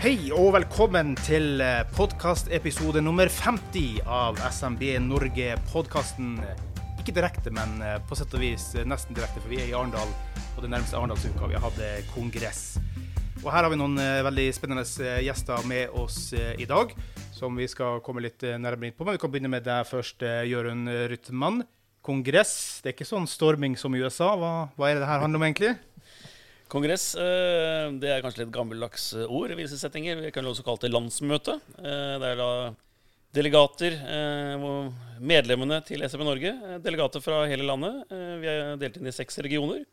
Hei og velkommen til podkastepisode nummer 50 av SMB Norge-podkasten. Ikke direkte, men eh, på sett og vis eh, nesten direkte, for vi er i Arendal på den nærmeste Arendalsuka. Vi har hatt eh, kongress. Og her har vi noen veldig spennende gjester med oss i dag, som vi skal komme litt nærmere inn på. Men vi kan begynne med deg først, Jørund Rytman. Kongress, det er ikke sånn storming som i USA. Hva, hva er det det her handler om, egentlig? Kongress det er kanskje litt gammeldags ord i visse settinger. Vi kan også kalle det landsmøte. Det er da delegater, eh, medlemmene til SME Norge, eh, delegater fra hele landet. Eh, vi er delt inn i seks regioner.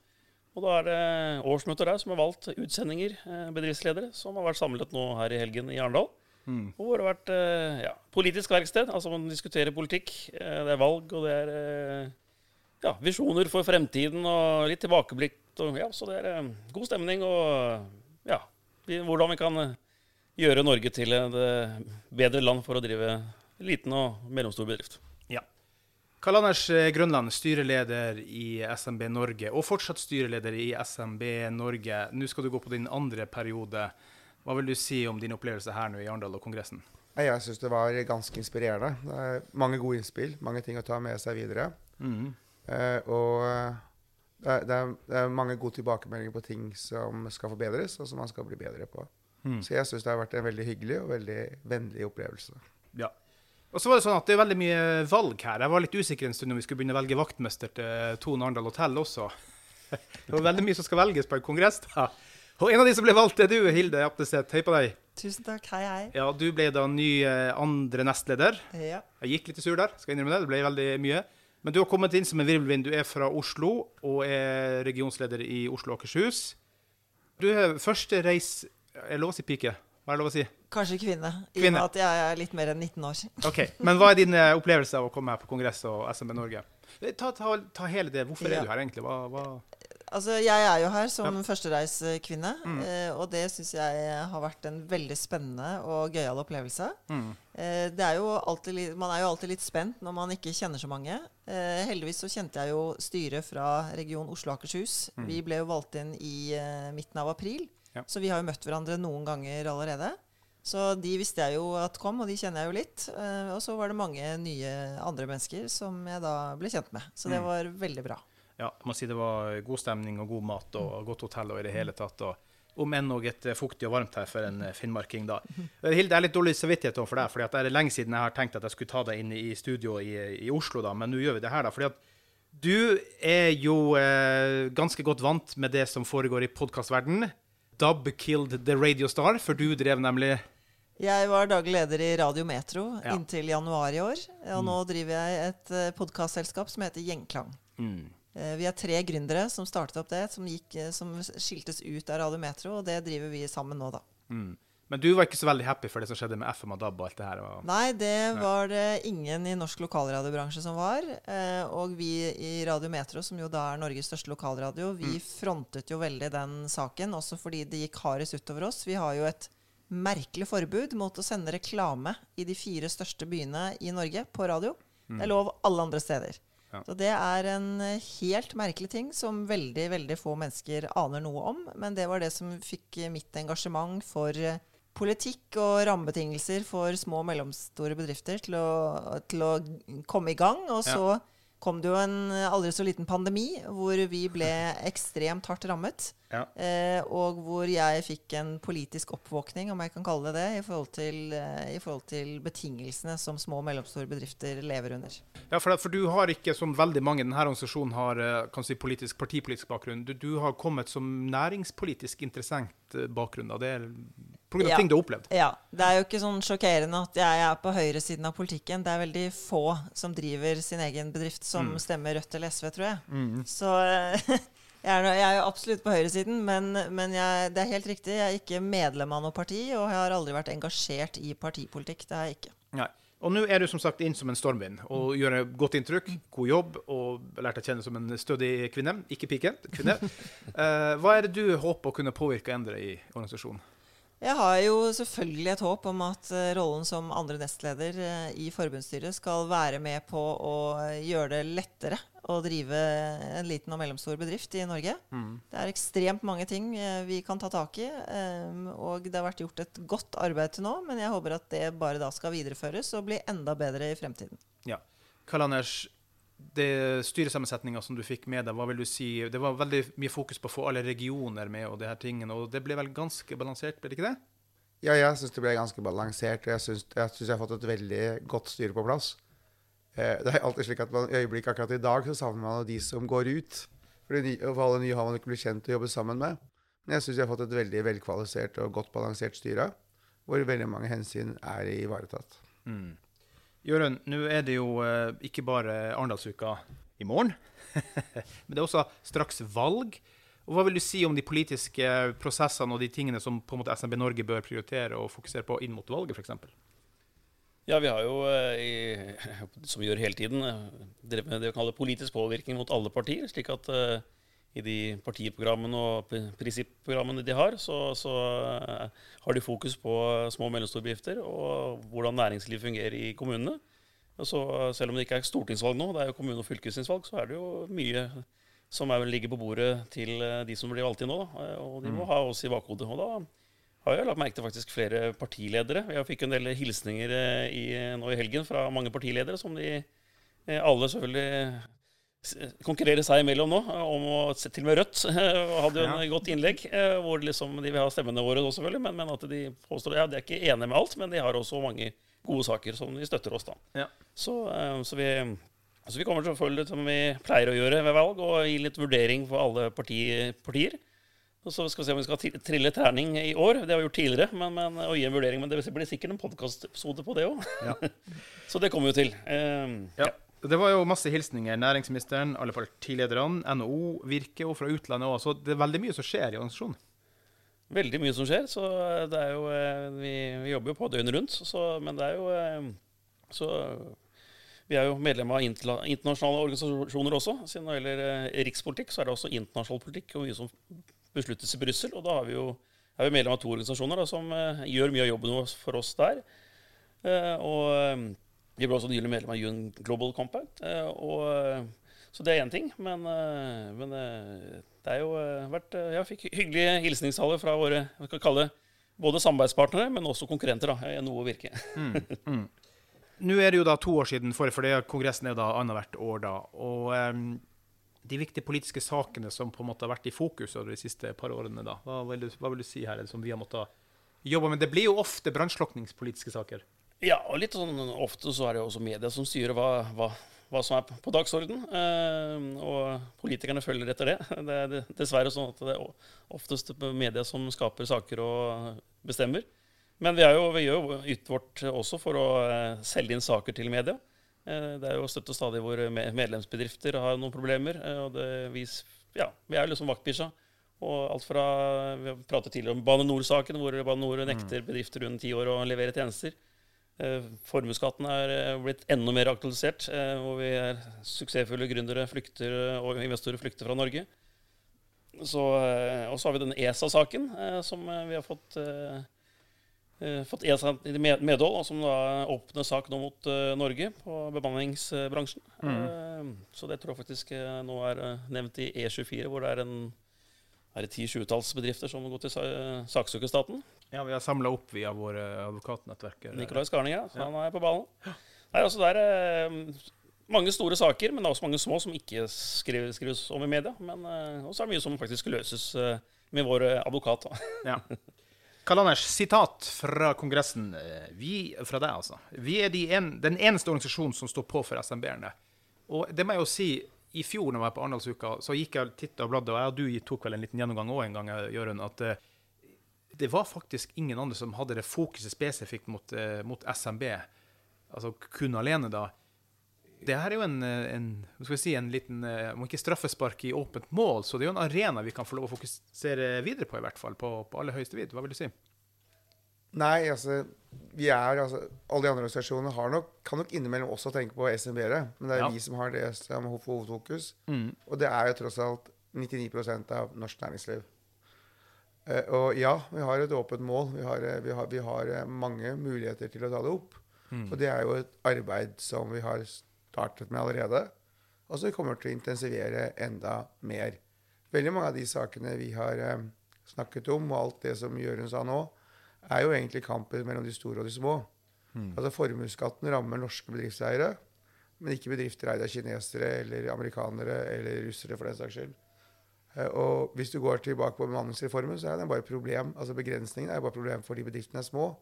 Og da er det årsmøter der som har valgt utsendinger, bedriftsledere, som har vært samlet nå her i helgen i Arendal. Mm. Hvor det har vært ja, politisk verksted. Altså man diskuterer politikk. Det er valg, og det er ja, visjoner for fremtiden og litt tilbakeblikk. Og, ja, så det er god stemning og ja, hvordan vi kan gjøre Norge til et eh, bedre land for å drive liten og mellomstor bedrift. Ja. Karl Anders eh, Grønland, styreleder i SMB Norge, og fortsatt styreleder i SMB Norge. Nå skal du gå på din andre periode. Hva vil du si om din opplevelse her nå i Arendal og kongressen? Jeg syns det var ganske inspirerende. Det er mange gode innspill, mange ting å ta med seg videre. Mm. Eh, og det er, det, er, det er, mange gode tilbakemeldinger på ting som skal forbedres, og som man skal bli bedre på. Mm. Så jeg syns det har vært en veldig hyggelig og veldig vennlig opplevelse. Ja. Og så var Det sånn at det er veldig mye valg her. Jeg var litt usikker en stund om vi skulle begynne å velge vaktmester til Tone Arendal hotell også. Det var veldig mye som skal velges på en kongress. da. Og en av de som ble valgt, er du, Hilde Apteseth. Hei på deg. Tusen takk. Hei, hei. Ja, Du ble da ny eh, andre nestleder. Ja. Jeg gikk litt sur der, skal innrømme det. Det ble veldig mye. Men du har kommet inn som en virvelvind. Du er fra Oslo og er regionsleder i Oslo og Akershus. Du er første reis er lov å si pike? Hva er lov å si? Kanskje kvinne, i og med at jeg er litt mer enn 19 år. ok, Men hva er din uh, opplevelse av å komme her på kongress og SMB Norge? Eh, ta, ta, ta hele det. Hvorfor ja. er du her, egentlig? Hva, hva? Altså, Jeg er jo her som ja. førstereiskvinne, mm. eh, og det syns jeg har vært en veldig spennende og gøyal opplevelse. Mm. Eh, det er jo alltid, man er jo alltid litt spent når man ikke kjenner så mange. Eh, heldigvis så kjente jeg jo styret fra region Oslo Akershus. Mm. Vi ble jo valgt inn i midten av april. Ja. Så vi har jo møtt hverandre noen ganger allerede. Så de visste jeg jo at kom, og de kjenner jeg jo litt. Og så var det mange nye andre mennesker som jeg da ble kjent med. Så det mm. var veldig bra. Ja, jeg må si det var god stemning og god mat og godt hotell og i det hele tatt. og om enn òg et fuktig og varmt her for en finnmarking, da. Eh, Hilde, jeg er litt dårlig samvittighet for deg, for det er lenge siden jeg har tenkt at jeg skulle ta deg inn i studio i, i Oslo, da, men nå gjør vi det her, da. fordi at du er jo eh, ganske godt vant med det som foregår i podkastverdenen. Dub killed the radio star, for du drev nemlig jeg var daglig leder i Radio Metro ja. inntil januar i år. Og mm. nå driver jeg et podkastselskap som heter Gjengklang. Mm. Uh, vi er tre gründere som startet opp det, som, gikk, uh, som, skiltes ut av Radiometro, og det driver vi sammen nå, da. Mm. Men du var ikke så veldig happy for det som skjedde med FM og DAB? og alt det her? Og... Nei, det var det ingen i norsk lokalradiobransje som var. Eh, og vi i Radio Metro, som jo da er Norges største lokalradio, vi mm. frontet jo veldig den saken, også fordi det gikk hardest utover oss. Vi har jo et merkelig forbud mot å sende reklame i de fire største byene i Norge på radio. Mm. Det er lov alle andre steder. Ja. Så det er en helt merkelig ting som veldig veldig få mennesker aner noe om. Men det var det som fikk mitt engasjement for politikk og rammebetingelser for små og mellomstore bedrifter til å, til å komme i gang. Og så ja. Kom det jo en aldri så liten pandemi hvor vi ble ekstremt hardt rammet. Ja. Eh, og hvor jeg fikk en politisk oppvåkning, om jeg kan kalle det det, i forhold til, eh, i forhold til betingelsene som små og mellomstore bedrifter lever under. Ja, for, for, du har ikke, som veldig mange i denne organisasjonen har, eh, kan si politisk, partipolitisk bakgrunn. Du, du har kommet som næringspolitisk interessant eh, bakgrunn. Da. Det er Pga. Ja. ting du har opplevd. Ja. Det er jo ikke sånn sjokkerende at jeg er på høyresiden av politikken. Det er veldig få som driver sin egen bedrift, som mm. stemmer Rødt eller SV, tror jeg. Mm. Så jeg er, jeg er, jo absolutt på høyresiden, men, men jeg, det er helt riktig. Jeg er ikke medlem av noe parti, og jeg har aldri vært engasjert i partipolitikk. Det er jeg ikke. Nei. Og nå er du som sagt inn som en stormvind og gjør et godt inntrykk. God jobb og lært deg å kjenne som en stødig kvinne. Ikke pike, kvinne. Uh, hva er det du håper å kunne påvirke og endre i organisasjonen? Jeg har jo selvfølgelig et håp om at eh, rollen som andre nestleder eh, i forbundsstyret skal være med på å gjøre det lettere å drive en liten og mellomstor bedrift i Norge. Det er ekstremt mange ting eh, vi kan ta tak i, eh, og det har vært gjort et godt arbeid til nå, men jeg håper at det bare da skal videreføres og bli enda bedre i fremtiden. Ja. Karl Anders, det styresammensetninga som du fikk med deg, hva vil du si? Det var veldig mye fokus på å få alle regioner med og de her tingene, og det ble vel ganske balansert, ble det ikke det? Ja, jeg syns det ble ganske balansert. og Jeg syns jeg, jeg har fått et veldig godt styre på plass. Eh, det er alltid slik at man, i øyeblikket akkurat i dag så savner man de som går ut. For, de, for alle nye har man ikke blitt kjent og jobbe sammen med. Men jeg syns jeg har fått et veldig velkvalifisert og godt balansert styre, hvor veldig mange hensyn er ivaretatt. Mm. Jørund, nå er det jo eh, ikke bare Arendalsuka i morgen, men det er også straks valg. Og Hva vil du si om de politiske prosessene og de tingene som på en måte SMB Norge bør prioritere og fokusere på inn mot valget, f.eks.? Ja, vi har jo, eh, som vi gjør hele tiden, eh, drevet med det vi kaller politisk påvirkning mot alle partier. slik at i de partiprogrammene og pri- prinsipprogrammene de har, så, så eh, har de fokus på små og mellomstore bedrifter og hvordan næringslivet fungerer i kommunene. Så, selv om det ikke er stortingsvalg nå, det er jo kommune- og fylkestingsvalg, så er det jo mye som er, ligger på bordet til eh, de som blir valgt inn nå. Da. Eh, Og de må ha oss i bakhodet. Og da har jeg lagt merke til faktisk flere partiledere. Jeg fikk en del hilsninger i, nå i helgen fra mange partiledere, som de alle selvfølgelig konkurrerer seg imellom nå, eh, om å se til og med Rødt. hadde jo en godt innlegg eh, hvor liksom de vil ha stemmene våre også, selvfølgelig, men, men at de påstår ja, de er ikke enige med alt, men de har også mange gode saker som de støtter oss, da. Ja. Så, eh, så, vi, så vi kommer til å følge det som vi pleier å gjøre ved valg, og gi litt vurdering for alle parti, partier. Og så skal vi se om vi skal trille terning i år. Det har vi gjort tidligere. Men, men, og gi en vurdering, men det blir sikkert en podkastepisode på det òg. Ja. så det kommer vi jo til. ja. Ja. Det var jo masse hilsninger. Næringsministeren, alle partilederne, NHO, Virke og fra utlandet òg. Så det er veldig mye som skjer i organisasjonen. Veldig mye som skjer, så det er jo eh, Vi, vi jobber jo på døgnet rundt, så, men det er jo eh, Så vi er jo medlem av internasjonale organisasjoner også. Siden det gjelder eh, rikspolitikk, så er det også internasjonal politikk og mye som besluttes i Brussel. Og da vi jo, er vi medlem av to organisasjoner da, som eh, gjør mye av jobben for oss der. Eh, og eh, vi ble også nylig medlem av UN Global Compact. eh, og, eh, så det er én ting. Men, eh, men det er jo vært Jeg fikk hyggelige hilsningstaler fra våre hva kan kalle både samarbeidspartnere, men også konkurrenter. da, NHO og Virke. Nå er det jo da to år siden forrige, for det, kongressen er da annethvert år da. Og um, de viktige politiske sakene som på en måte har vært i fokus over de siste par årene, da. Hva vil du, hva vil du si her, er som vi har måttet jobbe med? Det blir jo ofte brannslukningspolitiske saker. Ja, og litt sånn ofte så er det jo også media som styrer hva, hva, hva som er på dagsorden. Eh, og politikerne følger etter det. Det er dessverre sånn at det er oftest media som skaper saker og bestemmer. Men vi, er jo, vi gjør jo ytt vårt også for å eh, selge inn saker til media. Eh, det er jo støtt og stadig hvor medlemsbedrifter har noen problemer. eh, og det, vi, ja, vi er jo liksom vaktbikkja. Og alt fra Vi pratet tidligere om Bane NOR-saken, hvor Bane NOR nekter bedrifter under ti år å levere tjenester. Eh, Formuesskatten er eh, blitt enda mer aktualisert, eh, hvor vi er suksessfulle gründere flykter, og investorer flykter fra Norge. Så, og så har vi den ESA-saken, som vi har fått, fått ESA i med- medhold, og som da åpner sak nå mot Norge på bemanningsbransjen. Mm. så det tror jeg faktisk nå er nevnt i E24, hvor det er en er det ti-tjuetalls bedrifter som går til sa saksøker staten. Ja, vi har samla opp via våre advokatnettverk. Nikolai Skarning, ja. Han er på ballen. Nei, altså det er eh, mange store saker, men det er også mange små som ikke skrives, skrives om i media. Men eh, også er det mye som faktisk løses eh, med vår advokat. Ja. Karl Anders, sitat fra Kongressen. Vi, fra deg, altså. Vi er de en, den eneste organisasjonen som står på for SMB-erne. Og det må jeg jo si, i fjor når jeg var på Arendalsuka, så gikk jeg og og bladde, og jeg og du tok vel en liten gjennomgang òg en gang, Jørund, at eh, det var faktisk ingen andre som hadde det fokuset spesifikt mot, eh, mot SMB, altså kun alene, da. Det her er jo en, eh, en, skal vi si, en liten eh, Om ikke straffespark i åpent mål, så det er jo en arena vi kan få lov å fokusere videre på, i hvert fall. På, på aller høyeste vidd. Hva vil du si? Nei, altså vi er, altså, Alle de andre organisasjonene har nok, kan nok innimellom også tenke på SMB-ere. Men det er Ja. vi som har det som hovedfokus. hovedfokus. Og det er jo tross alt 99 av norsk næringsliv. Eh, og ja, vi har et åpent mål. Vi har, eh, vi har, vi har eh, mange muligheter til å ta det opp. Mm. Og det er jo et arbeid som vi har startet med allerede, og som vi kommer til å intensivere enda mer. Veldig mange av de sakene vi har eh, snakket om, og alt det som Jørund sa nå, er jo egentlig kampen mellom de store og de små. Altså Formuesskatten rammer norske bedriftseiere, men ikke bedrifter eid av kinesere eller amerikanere eller russere, for den saks skyld. Eh, Og hvis du går tilbake på bemanningsreformen, så er den bare problem. Altså Begrensningen er bare problem for de bedriftene er små,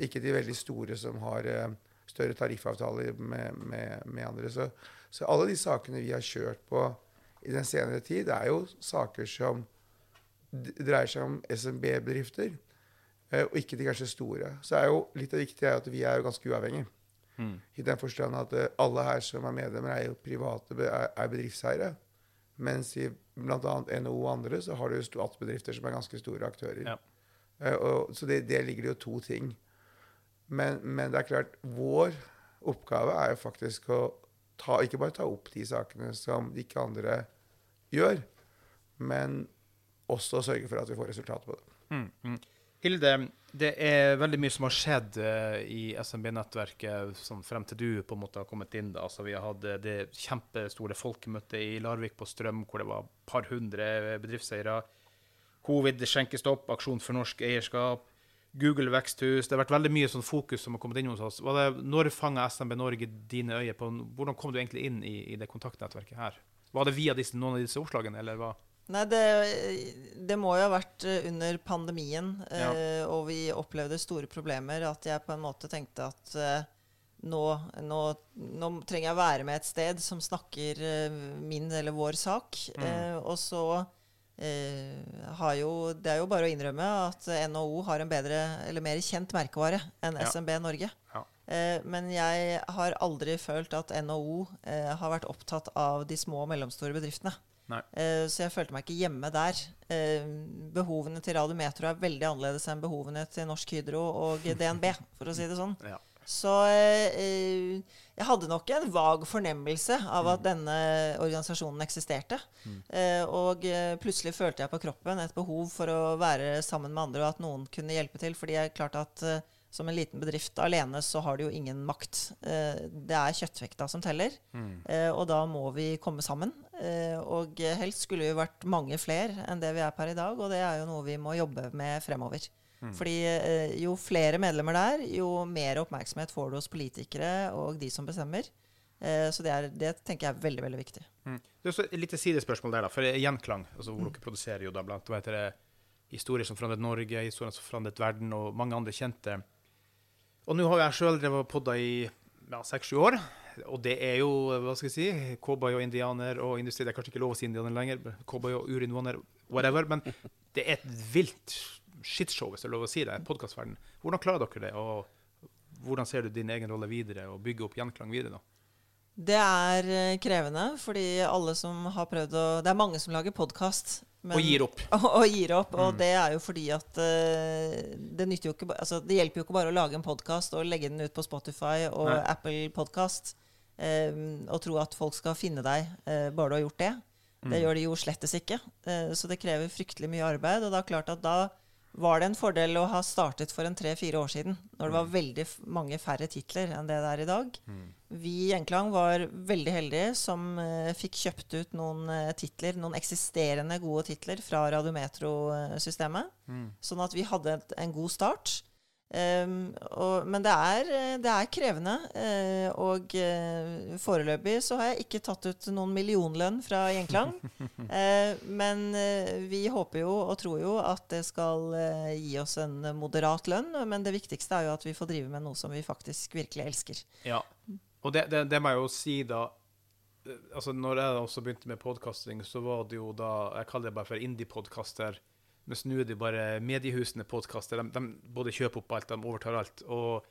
ikke de veldig store som har eh, større tariffavtaler med, med, med andre. Så, så alle de sakene vi har kjørt på i den senere tid, er jo saker som dreier seg om SMB-bedrifter, og ikke de kanskje store. Så er jo litt av det viktige er at vi er jo ganske uavhengige. I den forstand at eh, alle her som er medlemmer, er jo private er, er bedriftseiere. Mens i bl.a. NHO og andre så har du jo statsbedrifter som er ganske store aktører. Ja. Eh, og, så det, det ligger det jo to ting. Men, men det er klart, vår oppgave er jo faktisk å ta, ikke bare ta opp de sakene som ikke andre gjør, men også sørge for at vi får resultater på det. Mm, mm. Hilde, det er veldig mye som har skjedd eh, i SMB-nettverket sånn frem til du på en måte har kommet inn. Da. Altså, vi hadde det kjempestore folkemøtet i Larvik på Strøm, hvor det var et par hundre bedriftseiere. Covid-skjenkestopp, Aksjon for norsk eierskap, Google veksthus. Det har vært veldig mye sånn fokus som har kommet inn hos oss. Det, når fanga SMB Norge dine øyne på Hvordan kom du egentlig inn i, i det kontaktnettverket her? Var det via disse, noen av disse oppslagene, eller hva? Nei, det, det må jo ha vært eh, under pandemien, Ja. eh, og vi opplevde store problemer, at jeg på en måte tenkte at eh, nå, nå, nå trenger jeg være med et sted som snakker eh, min eller vår sak. Mm. Eh, og så eh, har jo Det er jo bare å innrømme at NHO har en bedre, eller mer kjent merkevare enn Ja. SMB Norge. Ja. Eh, men jeg har aldri følt at NHO eh, har vært opptatt av de små og mellomstore bedriftene. Eh, så jeg følte meg ikke hjemme der. Uh, behovene til Radio Metro er veldig annerledes enn behovene til Norsk Hydro og DNB, for å si det sånn. Ja. Så eh, eh, jeg hadde nok en vag fornemmelse av at denne organisasjonen eksisterte. Eh, og plutselig følte jeg på kroppen et behov for å være sammen med andre, og at noen kunne hjelpe til. Fordi jeg klarte at som en liten bedrift alene så har du jo ingen makt. Eh, det er kjøttvekta som teller, mm. og da må vi komme sammen. Eh, og helst skulle vi vært mange flere enn det vi er per i dag, og det er jo noe vi må jobbe med fremover. Fordi eh, jo flere medlemmer det er, jo mer oppmerksomhet får du hos politikere og de som bestemmer. Eh, så det, er, det tenker jeg er veldig, veldig viktig. Mm. Det er også et lite sidespørsmål der, da. For Gjenklang, altså hvor dere produserer jo da blant hva heter det, historier som forandret Norge, historier som forandret verden, og mange andre kjente. Og nå har jeg sjøl drevet podda i ja, seks-sju år. Og det er jo, hva skal jeg si, cowboy og indianer og industri. Det er kanskje ikke lov å si indianer lenger. Cowboy og urinnvåner, whatever. Men det er et vilt shitshow, hvis det er lov å si det, podkastverden. Hvordan klarer dere det? Og hvordan ser du din egen rolle videre, og bygge opp gjenklang videre? da? Det er eh, krevende, fordi alle som har prøvd å Det er mange som lager podkast. Og gir opp. Og, og gir opp. Og det er jo fordi at uh, det jo ikke altså, Det hjelper jo ikke bare å lage en podkast og legge den ut på Spotify og Nei. Apple Podcast um, og tro at folk skal finne deg uh, bare du har gjort det. Det gjør de jo slettes ikke. Uh, så det krever fryktelig mye arbeid. Og det er klart at da var det en fordel å ha startet for en tre-fire år siden, når det var veldig mange færre titler enn det det er i dag. Vi i Gjenklang var veldig heldige som eh, fikk kjøpt ut noen eh, titler, noen eksisterende gode titler fra Radiometro-systemet. Sånn at vi hadde et, en god start. Ehm, og, men det er, det er krevende. Uh, og uh, foreløpig så har jeg ikke tatt ut noen millionlønn fra Gjenklang. uh, men eh, vi håper jo og tror jo at det skal gi oss en moderat lønn. Men det viktigste er jo at vi får drive med noe som vi faktisk virkelig elsker. Ja. Og det, det, det må jeg jo si, da altså Når jeg også begynte med podkasting, så var det jo da Jeg kaller det bare for indie-podkaster. Mens nå er det bare mediehusene podkaster. De, de både kjøper opp alt, de overtar alt. Og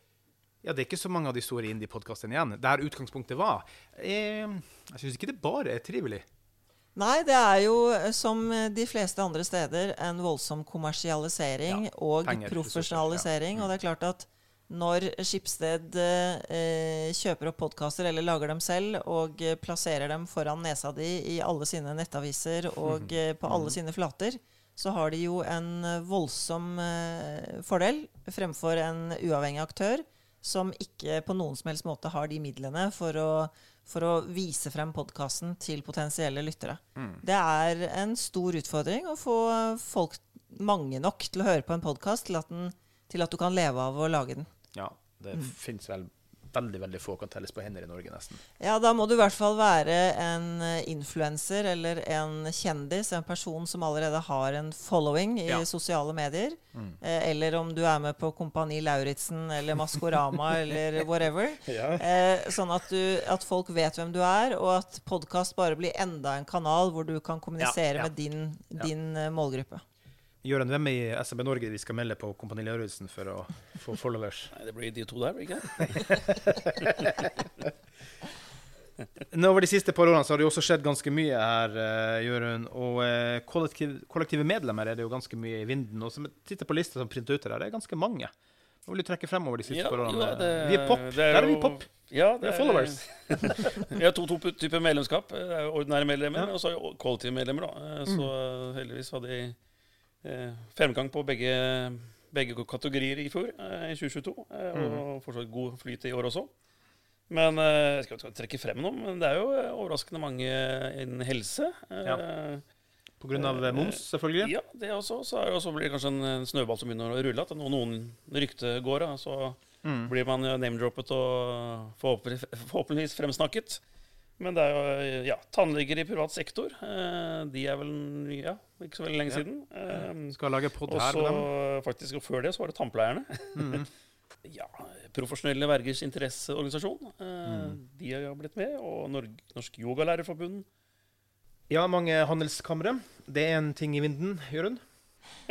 ja, det er ikke så mange av de store indie-podkastene igjen. Der utgangspunktet var. Eh, jeg syns ikke det bare er trivelig. Nei, det er jo eh, som de fleste andre steder en voldsom kommersialisering Ja, og penger, profesjonalisering. Og det er klart at når Skipsted eh, kjøper opp podkaster eller lager dem selv og eh, plasserer dem foran nesa di i alle sine nettaviser og mm. på alle sine flater, så har de jo en eh, voldsom eh, fordel fremfor en uavhengig aktør som ikke på noen som helst måte har de midlene for å, for å vise frem podkasten til potensielle lyttere. Det er en stor utfordring å få folk, mange nok, til å høre på en podkast til, til at du kan leve av å lage den. Ja, det Mm. finnes vel veldig veldig få kan telles på hender i Norge, nesten. Ja, da må du i hvert fall være en eh, influenser eller en kjendis, en person som allerede har en following i Ja. sosiale medier. Eh, eller om du er med på Kompani Lauritzen eller Maskorama eller whatever. Ja. Eh, sånn at, du, at folk vet hvem du er, og at podkast bare blir enda en kanal hvor du kan kommunisere Ja, ja. med din, din eh, målgruppe. Jørgen, hvem i SMB Norge vi skal melde på Kompani Lauritzen for å få followers? Nei, det blir de to der, blir det ikke? Nå Over de siste par årene så har det jo også skjedd ganske mye her, uh, Jørund. Og uh, kollektiv, kollektive medlemmer er det jo ganske mye i vinden. Og som titter på lista som printer ut her, det er ganske mange. Nå vil du trekke fremover de siste Ja, par årene? det- vi er pop. det Der er vi pop. Ja, Vi er followers. vi har to, to typer medlemskap. Det er jo ordinære medlemmer, Ja. Mm. og så har vi kollektive medlemmer. Da. Så Så heldigvis var de eh, fremgang på begge, begge kategorier i fjor, eh, i 2022. eh, Mm. Og fortsatt god flyt i år også. Men eh, jeg skal ikke trekke frem noe, men det er jo eh, overraskende mange innen helse. eh, På grunn av eh, moms, selvfølgelig. ja, det også. Så, er det også blir det kanskje en, snøball som begynner å rulle. At noen rykte går, så Mm. blir man name-droppet og forhåpentlig- forhåpentligvis fremsnakket. Men det er jo ja, tannleger i privat sektor. Eh, de er vel ja, ikke så veldig lenge Ja. siden. Eh, Skal lage podd her med dem. faktisk, og før det så var det tannpleierne. Mm. Ja, Profesjonelle vergers interesseorganisasjon. Eh, Mm. De har blitt med. Og Norsk Yogalærerforbund. Ja, mange handelskamre. Det er en ting i vinden, Jørund.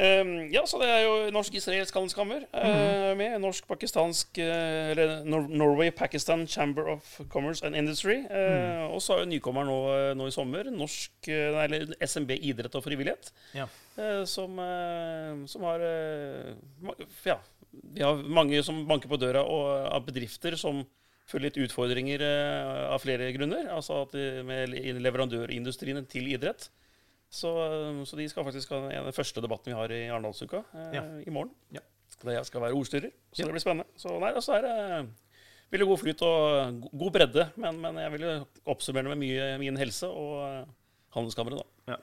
Ehm, ja, så det er jo norsk-israelsk handelskammer eh, med. Norsk-pakistansk eh, Eller Nor Norway-Pakistan Chamber of Commerce and Industry. Eh, Og så er jo nykommer nå, nå i sommer norsk nei, eller SMB idrett og frivillighet. Ja. som, som har Ja, vi har mange som banker på døra og, av bedrifter som føler litt utfordringer av flere grunner. Altså at med leverandørindustrien til idrett. Så, så de skal faktisk ha en- den første debatten vi har i Arendalsuka eh, Ja. i morgen. Ja. Der jeg skal være ordstyrer. Så Ja. det blir spennende. Så nei, altså er det veldig god flyt og god bredde. Men, men jeg vil jo oppsummere det med mye min helse og eh, handelskammeret, da.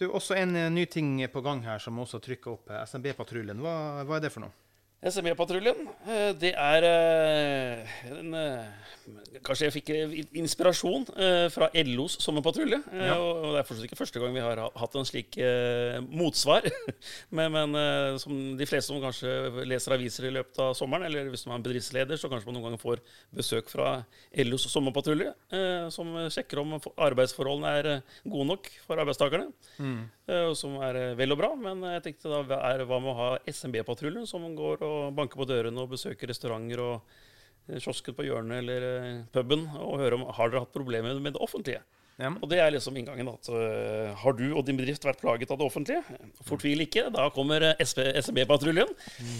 Du, også en eh, ny ting på gang her som også trykker opp. eh, SMB-patruljen. Hva, hva er det for noe? SME-patruljen, eh, det er eh, en, eh, Kanskje jeg fikk inspirasjon fra LOs sommerpatrulje. Ja. Og det er fortsatt ikke første gang vi har hatt en slik motsvar. men men som de fleste som kanskje leser aviser i løpet av sommeren, eller hvis man er en bedriftsleder, så kanskje man noen ganger får besøk fra LOs sommerpatrulje, som sjekker om arbeidsforholdene er gode nok for arbeidstakerne. Og som er eh, vel og bra, men jeg tenkte da hva med å ha SMB-patruljen, som går og banker på dørene og besøker restauranter og eh, kiosken på hjørnet eller eh, puben og hører om har dere hatt problemer med det offentlige. Ja. Og det er liksom inngangen. at uh, Har du og din bedrift vært plaget av det offentlige? Fortvil ikke. Da kommer eh, SMB-patruljen.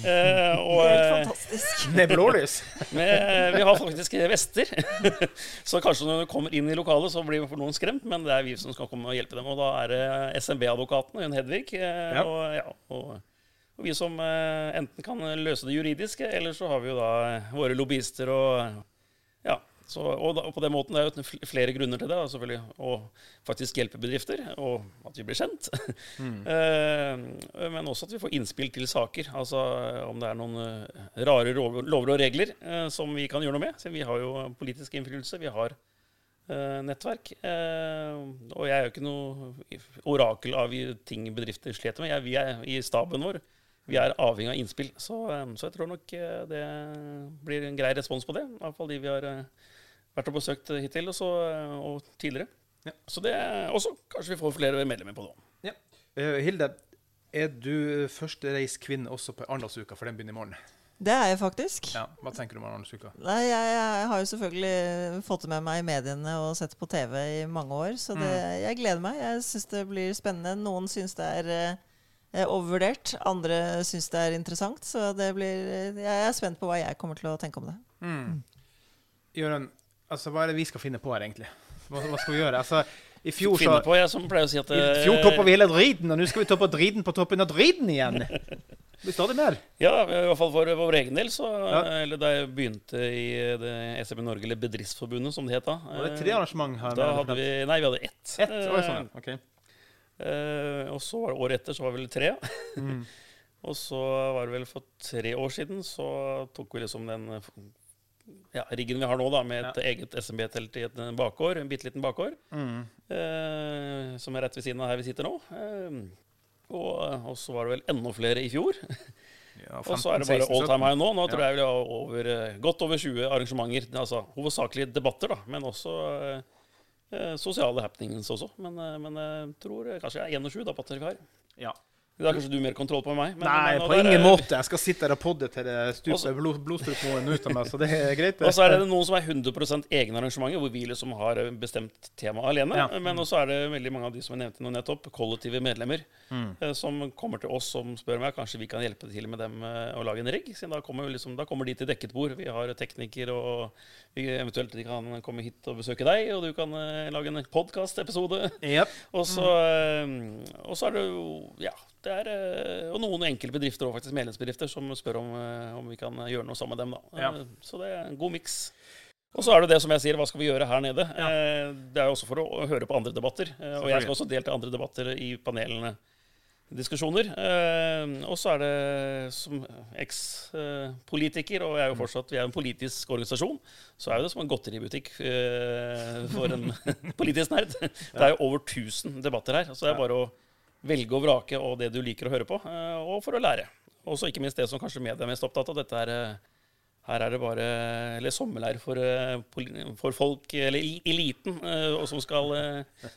Uh, og, Helt eh, fantastisk. Med blålys. vi har faktisk vester. så kanskje når du kommer inn i lokalet, så blir for noen skremt, men det er vi som skal komme og hjelpe dem. Og da er det SMB-advokaten, Hun Hedvig, eh, Ja. og, ja, og, og vi som eh, enten kan løse det juridiske, eller så har vi jo da eh, våre lobbyister og ja. Så, og, da, og på den måten det er jo flere grunner til det. da, selvfølgelig, Å faktisk hjelpe bedrifter, og at vi blir kjent. Eh, men også at vi får innspill til saker. Altså om det er noen eh, rare lover og regler eh, som vi kan gjøre noe med. Så vi har jo politisk innflytelse. Vi har eh, nettverk. Og jeg er jo ikke noe orakel av ting bedrifter sliter med. Jeg, vi er i staben vår. Vi er avhengig av innspill. Så, så jeg tror nok det blir en grei respons på det. Iallfall de vi har vært og besøkt hittil, og, så, og tidligere. Ja. Så det også kanskje vi får flere medlemmer på det. Ja. Eh, Hilde, er du førstereiskvinne også på Arendalsuka, for den begynner i morgen? Det er jeg faktisk. Ja, Hva tenker du om Arendalsuka? Jeg, jeg har jo selvfølgelig fått det med meg i mediene og sett på TV i mange år, så det, jeg gleder meg. Jeg syns det blir spennende. Noen syns det er eh, overvurdert, andre syns det er interessant. Så det blir, jeg er spent på hva jeg kommer til å tenke om det. Jørund, altså, hva er det vi skal finne på her, egentlig? Hva, hva skal vi gjøre? Altså, I fjor, så, finne på, jeg som pleier å si at i eh, fjor toppa vi hele driten, og nå skal vi toppe driten på toppen av driten igjen. Det blir stadig mer. Ja, i hvert fall for vår egen del. Så, Ja. eller Da jeg begynte i det SMB Norge, eller Bedriftsforbundet, som det het da. Var det tre arrangement her? Da hadde vi Nei, vi hadde ett. Ett? Oi, sånn, ja. okay. Eh, og så var det året etter så var det vel tre. Mm. og så var det vel for tre år siden så tok vi liksom den eh, ja, riggen vi har nå, da, med et eget SMB-telt i et bakgård, en bitte liten bakgård, Mm. eh, som er rett ved siden av her vi sitter nå. Eh, og, og så var det vel enda flere i fjor. Ja, Og så er det bare 16, all time high nå. Nå tror jeg vi har over, eh, godt over 20 arrangementer. Altså hovedsakelig debatter, da, men også eh, eh, sosiale happenings også. Men, eh, men jeg tror kanskje det er 21 da, på at vi har. Ja. Det har kanskje du mer kontroll på enn meg. men- Nei, men- på ingen er- måte. Jeg skal sitte her og podde til det stuper blod, blodstrupmoen ut av meg, så det er greit. Og så er det noen som er 100 egne arrangementer, hvor vi liksom har bestemt tema alene. Ja. Men også er det veldig mange av de som jeg nevnte nå nettopp, kollektive medlemmer, Mm. eh, som kommer til oss som spør meg kanskje vi kan hjelpe til med dem eh, å lage en rigg. Siden da kommer, liksom, da kommer de til dekket bord. Vi har tekniker, og vi, eventuelt de kan komme hit og besøke deg, og du kan eh, lage en podkastepisode. Yep. Og så, eh, og så er det jo Ja. Det er, eh, og noen enkelte bedrifter og faktisk medlemsbedrifter som spør om, eh, om vi kan gjøre noe sammen med dem. da. Ja. Eh, Så det er en god miks. Og så er det det som jeg sier, hva skal vi gjøre her nede? Ja. Det er jo også for å høre på andre debatter. Og jeg skal også delta i andre debatter i panelene. Diskusjoner. Og så er det som eks-politiker, og jeg er jo fortsatt, vi er en politisk organisasjon, så er jo det som en godteributikk for en politisk nerd. Det er jo over 1000 debatter her. Så det er bare å velge og vrake og det du liker å høre på, eh, og for å lære. Og så ikke minst det som kanskje media er mest opptatt av. Dette er eh, her er det bare eller sommerleir for, eh, for folk, eller eliten, og som skal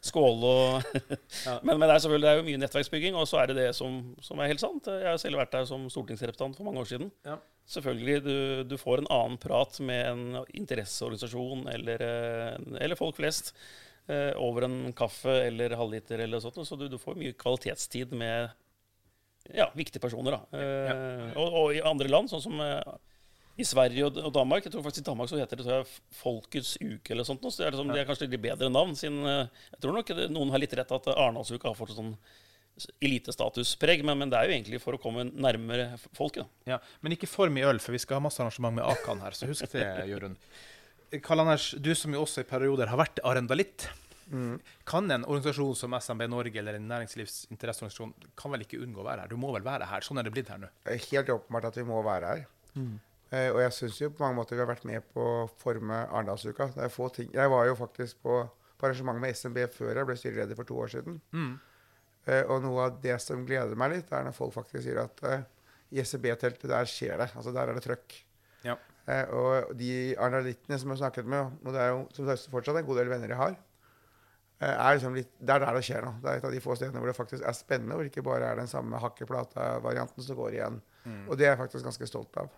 skåle og men, men det er selvfølgelig det er jo mye nettverksbygging, og så er det det som, som er helt sant. Jeg har selv vært der som stortingsrepresentant for mange år siden. Ja. Selvfølgelig, du, du får en annen prat med en interesseorganisasjon eller, eller folk flest over en kaffe eller halvliter eller sånt, så du, du får mye kvalitetstid med ja, viktige personer. Da. Eh, og, og i andre land, sånn som eh, i Sverige og, og Danmark. Jeg tror faktisk i Danmark så heter det så Folkets uke eller sånt. Så det er, liksom, det er kanskje litt bedre navn. Siden, eh, jeg tror nok det, noen har litt rett at Arendalsuka har fått sånn elitestatuspreg, men, men det er jo egentlig for å komme nærmere folket. Ja, men ikke for mye øl, for vi skal ha masse arrangement med Akan her, så husk det, Jørund. Karl Anders, du som jo også i perioder har vært arendalitt. Kan en organisasjon som SMB Norge eller en næringslivsinteresseorganisasjon kan vel ikke unngå å være her? Du må vel være her? Sånn er det blitt her nå. Helt åpenbart at vi må være her. Eh, og jeg syns jo på mange måter vi har vært med på å forme Arendalsuka. Det er få ting. Jeg var jo faktisk på, på arrangement med SMB før jeg ble styreleder for to år siden. Eh, og noe av det som gleder meg litt, er når folk faktisk sier at eh, i SMB-teltet der skjer det. Altså der er det trøkk. Eh, og de analyttene som jeg har snakket med, og det er jo som sagt fortsatt en god del venner jeg har, eh, er liksom litt, det er der det skjer noe. Det er et av de få stedene hvor det faktisk er spennende, hvor det ikke bare er den samme hakkeplata-varianten som går igjen. Og det er jeg faktisk ganske stolt av.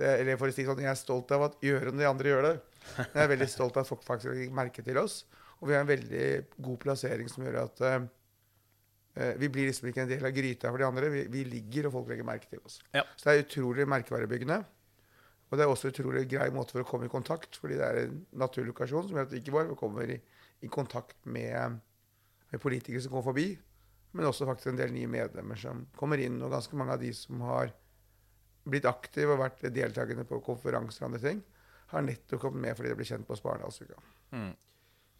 Det, eller for å si sånn, Jeg er stolt av at gjøre og de andre gjør det. Men jeg er veldig stolt av at folk faktisk legger merke til oss. Og vi har en veldig god plassering som gjør at eh, vi blir liksom ikke en del av gryta for de andre. Vi, vi ligger, og folk legger merke til oss. Ja. Så det er utrolig merkevarebyggende. Og det er også utrolig grei måte for å komme i kontakt, fordi det er en naturlokasjon som gjør at vi ikke bare kommer i, i kontakt med, med politikere som går forbi, men også faktisk en del nye medlemmer som kommer inn, og ganske mange av de som har blitt aktive og vært deltakende på konferanser og andre ting, har nettopp kommet med fordi de ble kjent på Sparendalsuka.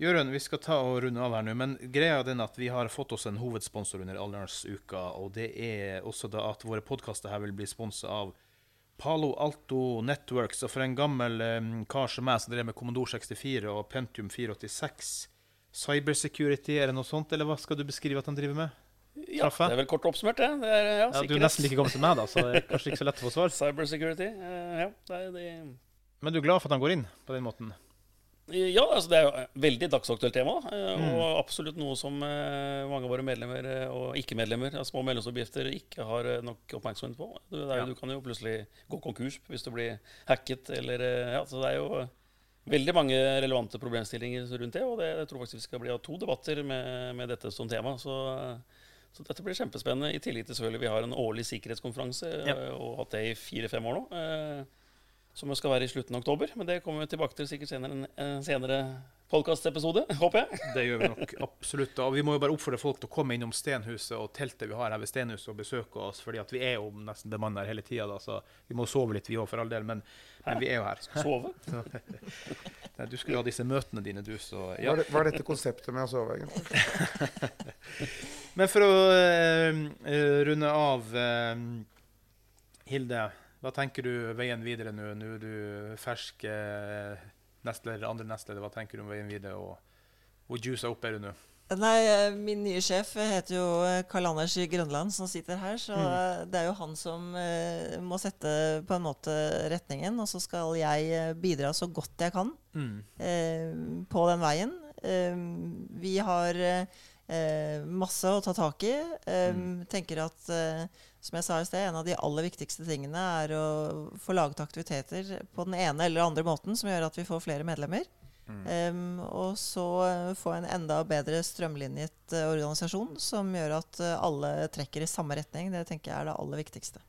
Jørund, vi skal ta og runde av her nå, men greia er at vi har fått oss en hovedsponsor under Aldersuka, og det er også da at våre podkaster her vil bli sponsa av Palo Alto Networks. Og for en gammel eh, kar som meg som drev med Commodore 64 og Pentium 486 Cybersecurity, er det noe sånt, eller hva skal du beskrive at han driver med? Ja, Traffe? det er vel kort oppsummert, det. det er, ja, Ja, du er nesten like gammel som meg, da, så det er kanskje ikke så lett å få svar. Cybersecurity. uh, ja, det det. Men du er glad for at han går inn på den måten? Ja, altså det er jo et veldig dagsaktuelt tema, eh, Mm. og absolutt noe som eh, mange av våre medlemmer eh, og ikke-medlemmer av små medlemsoppgifter ikke har eh, nok oppmerksomhet på. Du, det er, Ja. du kan jo plutselig gå konkurs hvis du blir hacket, eller eh, Ja, så det er jo veldig mange relevante problemstillinger rundt det, og det, jeg tror faktisk vi skal bli av to debatter med, med dette som tema. Så, så dette blir kjempespennende. I tillegg til selvfølgelig vi har en årlig sikkerhetskonferanse, Ja. eh, og hatt det i fire-fem år nå. Som skal være i slutten av oktober. Men det kommer vi tilbake til sikkert senere en, en senere podkastepisode, håper jeg. Det gjør vi nok absolutt. Og vi må jo bare oppfordre folk til å komme innom Stenhuset og teltet vi har her ved Stenhuset og besøke oss, fordi at vi er jo nesten bemanna hele tida, så vi må sove litt vi òg, for all del. Men, men, vi er jo her. Sove? Nei, du skulle ha disse møtene dine, du, så ja. Er, hva er dette konseptet med å sove, egentlig? men for å uh, runde av uh, Hilde, hva tenker du veien videre nå? Nå er du fersk. Uh, nestleder, andre nestleder, hva tenker du om veien videre? Og, hvor juica opp er du nå? Nei, eh, Min nye sjef heter jo eh, Karl Anders i Grønland, som sitter her. Så mm. det er jo han som må sette på en måte retningen. Og så skal jeg bidra så godt jeg kan mm. uh, på den veien. Uh, vi har masse å ta tak i. Mm. Tenker at, som jeg sa i sted, en av de aller viktigste tingene er å få laget aktiviteter på den ene eller andre måten som gjør at vi får flere medlemmer. Um, og så få en enda bedre strømlinjet uh, organisasjon som gjør at alle trekker i samme retning. Det tenker jeg er det aller viktigste.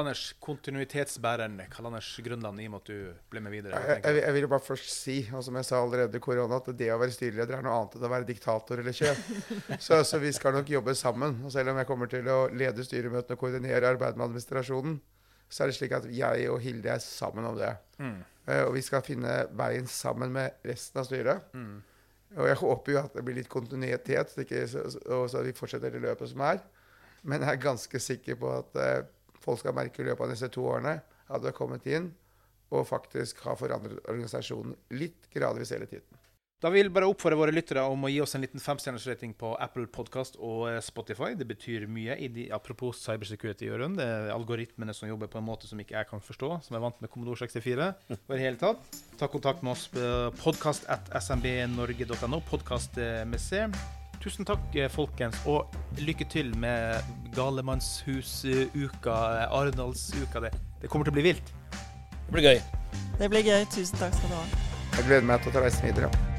Anders, kontinuitetsbæreren Karl Anders Grønland, i og med at du ble med videre. Jeg, jeg, jeg, vil bare først si, og som jeg sa allerede i korona, at det å være styreleder er noe annet enn å være diktator eller sjef. så, så, vi skal nok jobbe sammen. Og selv om jeg kommer til å lede styremøtene og koordinere arbeidet med administrasjonen, så er det slik at jeg og Hilde er sammen om det. Mm. Uh, og vi skal finne veien sammen med resten av styret. Mm. Og jeg håper jo at det blir litt kontinuitet, så, så, så vi fortsetter det løpet som er. Men jeg er ganske sikker på at uh, folk skal merke i løpet av disse to årene at du har kommet inn og faktisk har forandret organisasjonen litt gradvis hele tiden. Da vil jeg bare oppfordre våre lyttere om å gi oss en liten femstjerners rating på Apple Podcast og eh, Spotify. Det betyr mye. De, apropos cybersecurity, Jørund. Det er algoritmene som jobber på en måte som ikke jeg kan forstå, som er vant med Commodore 64. Og i det hele tatt, ta kontakt med oss på podkast.smbnorge.no. Podkast med C. Tusen takk, eh, folkens, og lykke til med Galemannshus-uka, Arendalsuka. Det, det kommer til å bli vilt. Det blir gøy. Det blir gøy. Tusen takk skal du ha. Jeg gleder meg til å ta reisen videre.